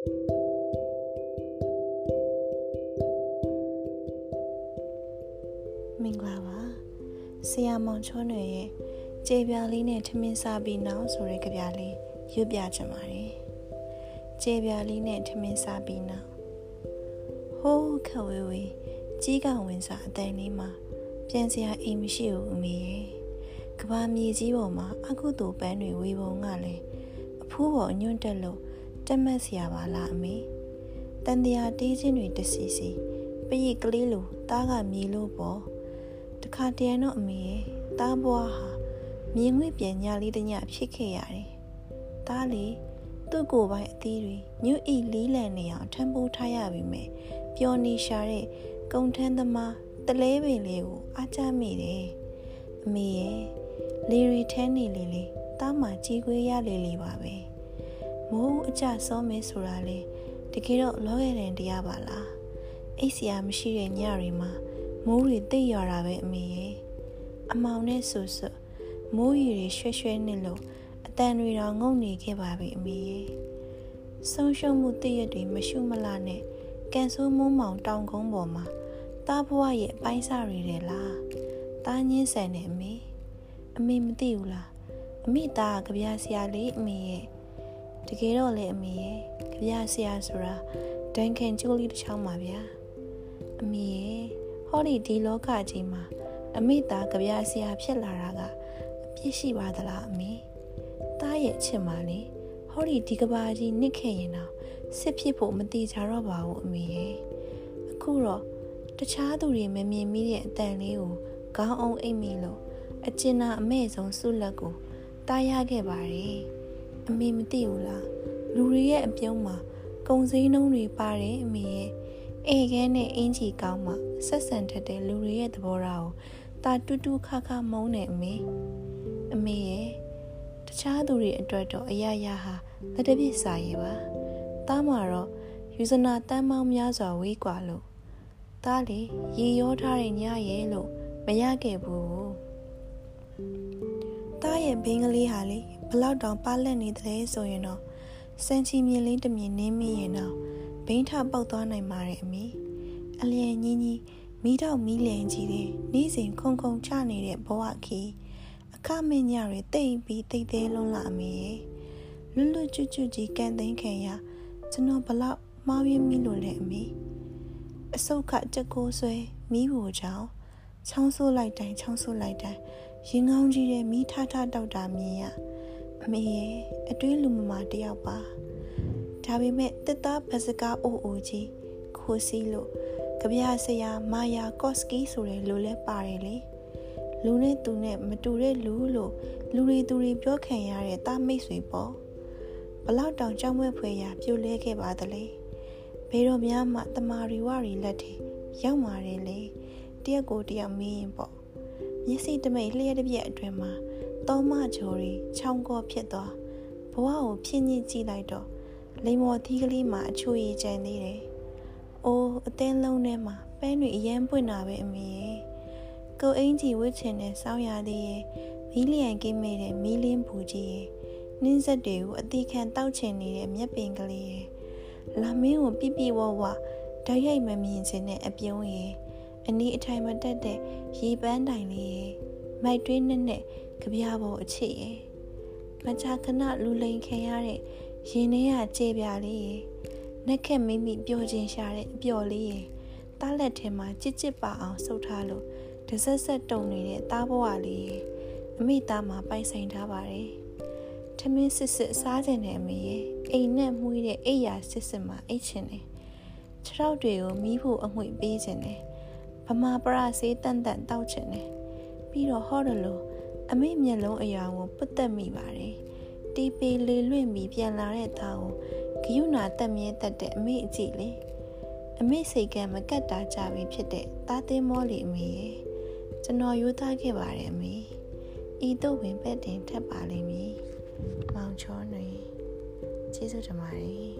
မင်္ဂလာပါဆရာမောင်ချောနယ်ရဲ့ကြေပြာလေးနဲ့ထမင်းစားပြီးနောက်ဆိုတဲ့ကြပြလေးရွတ်ပြချင်ပါတယ်ကြေပြာလေးနဲ့ထမင်းစားပြီးနောက်ဟိုးခဝေဝေကြီးကဝင်စားအတန်လေးမှာပြန်စရာအိမ်မရှိဘူးအမေရဲ့ကဘာမြေကြီးပေါ်မှာအကုသိုလ်ပန်းတွေဝေပုံကလည်းအဖိုးပေါ်ညွန့်တက်လို့ တက်မက်စရာပါလားအမေတန်တရားတေးချင်းတွေတစီစီပရိကလေးလိုတားကမြေလို့ပေါ့တခါတရံတော့အမေရဲ့တားဘွားဟာမြင်ငွေ့ပြန်ညာလေးတညဖြစ်ခဲ့ရတယ်တားလေသူ့ကိုယ်ပိုင်အသီးတွေညွတ်ဤလီးလံနေအောင်ထမ်းပိုးထားရပြီမယ်ပျော်နေရှာတဲ့ကုံထမ်းသမားတလဲပင်လေးကိုအားကြမိတယ်အမေရဲ့လေရီထဲနေလေလေတားမှကြီးခွေးရလေလေပါပဲ မိုးအကြစောမဲဆိုတာလေတကယ်တော့လောခဲ့တဲ့တရားပါလားအိတ်စရာမရှိတဲ့ညတွေမှာမိုးတွေတိတ်ရွာတာပဲအမေရဲ့အမောင်နဲ့ဆူဆူမိုးရီတွေရွှဲရွှဲနေလို့အတန်တွေတော့ငုံနေခဲ့ပါပြီအမေရဲ့ဆုံးရှုံးမှုတည့်ရက်တွေမရှုမလာနဲ့ကန်ဆိုးမုံမောင်တောင်ကုန်းပေါ်မှာတားဘွားရဲ့အပိုင်းစားတွေတယ်လားတားညင်းဆန်နေအမေအမေမသိဘူးလားအမေသားကကြပြဆရာလေးအမေရဲ့ တကယ်တော့လေအမေရဲ့ကြပြဆရာဆိုတာဒန်ကန်ကျိုးလေးတစ်ချောင်းပါဗျာအမေရဲ့ဟောဒီဒီလောကကြီးမှာအမေသားကြပြဆရာဖြစ်လာတာကအပြစ်ရှိပါသလားအမေသားရဲ့အချစ်မလေးဟောဒီဒီကဘာကြီးနစ်ခဲ့ရင်တော့စစ်ဖြစ်ဖို့မတိကြတော့ပါဘူးအမေရဲ့အခုတော့တခြားသူတွေမမြင်မိတဲ့အတန်လေးကိုခေါင်းအောင်အိတ်မိလို့အကျဉ်းနာအမဲ့ဆုံးဆုလက်ကိုတားရခဲ့ပါတယ် အမေမသိဘူးလားလူတွေရဲ့အပြုံးမှာကုံစည်းနှုံးတွေပါတယ်အမေရဲ့အေခဲနဲ့အင်ကြီးကောင်းမှဆက်ဆံထက်တဲ့လူတွေရဲ့သဘောထားကိုတာတူးတူးခါခါမုန်းနေအမေအမေရဲ့တခြားသူတွေအတွက်တော့အရာရာဟာလက်တပြစ်စာရေးပါတားမှာတော့ယူဇနာတန်းမောင်းများစွာဝေးกว่าလို့တားလေရေရောထားတဲ့ညရဲ့လို့မရခဲ့ဘူးတားရဲ့ဘင်းကလေးဟာလေ ဘလောက်တောင်ပါလက်နေတယ်ဆိုရင်တော့စံချီမြင်လေးတစ်မြင်နင်းမိရင်တော့ဘိန်းထပေါက်သွားနိုင်ပါတယ်အမေအလျင်ကြီးကြီးမိတော့မီးလင်ကြီးတယ်နေ့စဉ်ခုံခုံချနေတဲ့ဘဝခီအခမင်းညတွေတိတ်ပြီးတိတ်သေးလုံးလာအမေလွတ်လွတ်ကျွတ်ကျွတ်ကြီးကန်သိမ်းခံရကျွန်တော်ဘလောက်မှားရင်းမိလို့လဲအမေအစုတ်ခချက်ကိုဆွဲမိဖို့ကြောင့်ချောင်းဆိုးလိုက်တိုင်းချောင်းဆိုးလိုက်တိုင်းရင်ကောင်းကြီးတဲ့မိထထတောက်တာမြင်ရ အမေရဲ့အတွင်းလူမမာတယောက်ပါဒါပေမဲ့တစ်သားဗစကားအိုအိုကြီးခိုးစီးလို့ကြပြဆရာမာယာကော့စကီဆိုတဲ့လူလဲပါတယ်လေလူနဲ့သူနဲ့မတူတဲ့လူလို့လူတွေသူတွေပြောခံရတဲ့တာမိတ်ဆွေပေါ့ဘလောက်တောင်ကြောက်မွဲ့ဖွယ်ရာပြုတ်လဲခဲ့ပါသလဲဘယ်တော့များမှတမာရီဝရီလက်ထဲရောက်มาတယ်လေတရက်ကိုတရက်မင်းရင်ပေါ့မျက်စိတမိတ်လျှက်တစ်ပြက်အတွင်မှာ တောမချော်ရီချောင်းကောဖြစ်သွားဘဝကိုဖြင်းညစ်ကြည့်လိုက်တော့လိမ္မော်သီးကလေးမှာအချိုရည်ကျန်သေးတယ်။အိုးအတင်းလုံးထဲမှာပန်းတွေအရန်ပွင့်တာပဲအမေရဲ့။ကိုအင်းကြီးဝစ်ချင်တဲ့စောင်းရသေးရဲ့မီးလျံကိမဲ့တဲ့မီးလင်းဘူးကြီးရဲ့နင်းဆက်တွေကိုအတိခံတောက်ချင်နေတဲ့မျက်ပင်ကလေးရဲ့လာမင်းကိုပြပြဝဝဓာတ်ရိုက်မမြင်ချင်တဲ့အပြုံးရဲ့အနီးအထိုင်မတက်တဲ့ရေပန်းတိုင်လေးရဲ့ မိုက်တွင်းနဲ့နဲ့ကြပြားပေါ်အချစ်ရဲ့မချခဏလူလိန်ခင်ရတဲ့ရင်ထဲကကြေပြားလေးရဲ့နှက်ခက်မိမိပျော်ခြင်းရှာတဲ့အပျော်လေးရဲ့တားလက်ထဲမှာကြစ်ကြစ်ပါအောင်ဆုပ်ထားလို့တဆက်ဆက်တုံနေတဲ့တားဘဝလေးရဲ့အမိသားမှာပိုင်ဆိုင်ထားပါတယ်ထမင်းစစ်စစ်စားခြင်းနဲ့အမေရဲ့အိမ်နဲ့မှုတဲ့အိယာစစ်စစ်မှာအိတ်ချင်တယ်ခြေထောက်တွေကိုမီးဖို့အငွေ့ပေးခြင်းတယ်ဗမာပရဆေးတန်တန်တောက်ချင်တယ် ပြီးတော့ဟောတယ်လို့အမေမျက်လုံးအရာကိုပုတ်တက်မိပါတယ်တီးပေလေလွင့်ပြီးပြန်လာတဲ့သားကိုဂယုဏတက်မြဲတက်တဲ့အမေအကြည့်လေအမေစိတ်ကမကတ်တာကြပြီဖြစ်တဲ့သားသင်းမောလီအမေရဲ့ကျွန်တော်ယူသားခဲ့ပါတယ်အမေဤတို့ဝင်ပဲ့တင်ထပ်ပါလိမ့်မည်မောင်ချောနေကျေးဇူးတင်ပါတယ်